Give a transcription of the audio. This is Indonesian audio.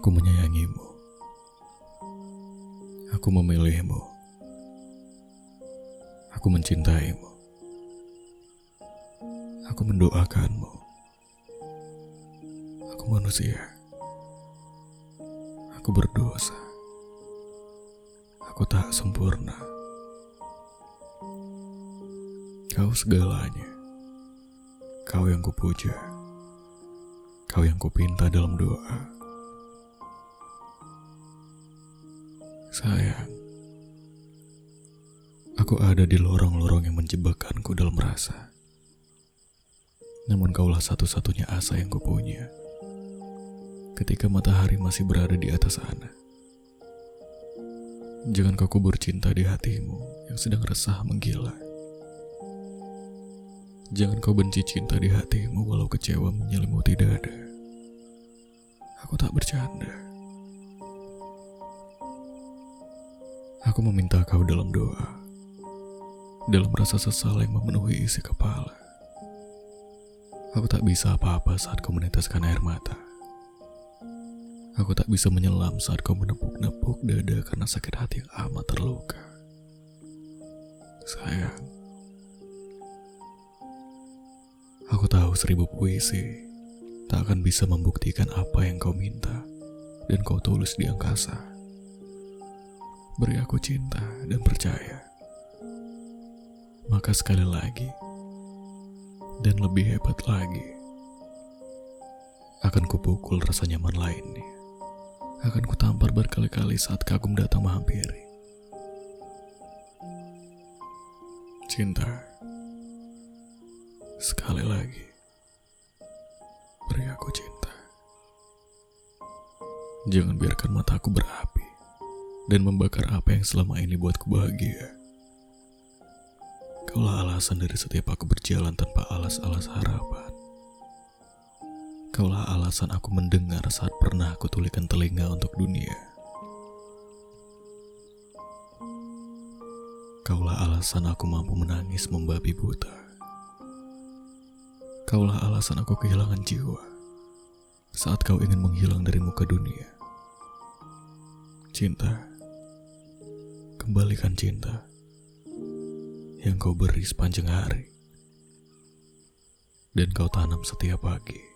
Aku menyayangimu. Aku memilihmu. Aku mencintaimu. Aku mendoakanmu. Aku manusia. Aku berdosa. Aku tak sempurna. Kau segalanya. Kau yang kupuja. Kau yang kupinta dalam doa. Sayang, aku ada di lorong-lorong yang menjebakkanku dalam rasa. Namun kaulah satu-satunya asa yang kupunya. Ketika matahari masih berada di atas sana. Jangan kau kubur cinta di hatimu yang sedang resah menggila. Jangan kau benci cinta di hatimu walau kecewa menyelimuti dada. Aku tak bercanda. Aku meminta kau dalam doa, dalam rasa sesal yang memenuhi isi kepala. Aku tak bisa apa-apa saat kau meneteskan air mata. Aku tak bisa menyelam saat kau menepuk-nepuk dada karena sakit hati yang amat terluka. Sayang, aku tahu seribu puisi tak akan bisa membuktikan apa yang kau minta dan kau tulis di angkasa. Beri aku cinta dan percaya. Maka sekali lagi, dan lebih hebat lagi, akan kupukul rasa nyaman lainnya. Akan kutampar berkali-kali saat kagum datang menghampiri. Cinta, sekali lagi, beri aku cinta. Jangan biarkan mataku berapi dan membakar apa yang selama ini buatku bahagia. Kaulah alasan dari setiap aku berjalan tanpa alas-alas harapan. Kaulah alasan aku mendengar saat pernah aku tulikan telinga untuk dunia. Kaulah alasan aku mampu menangis membabi buta. Kaulah alasan aku kehilangan jiwa saat kau ingin menghilang dari muka dunia. Cinta Kembalikan cinta yang kau beri sepanjang hari dan kau tanam setiap pagi.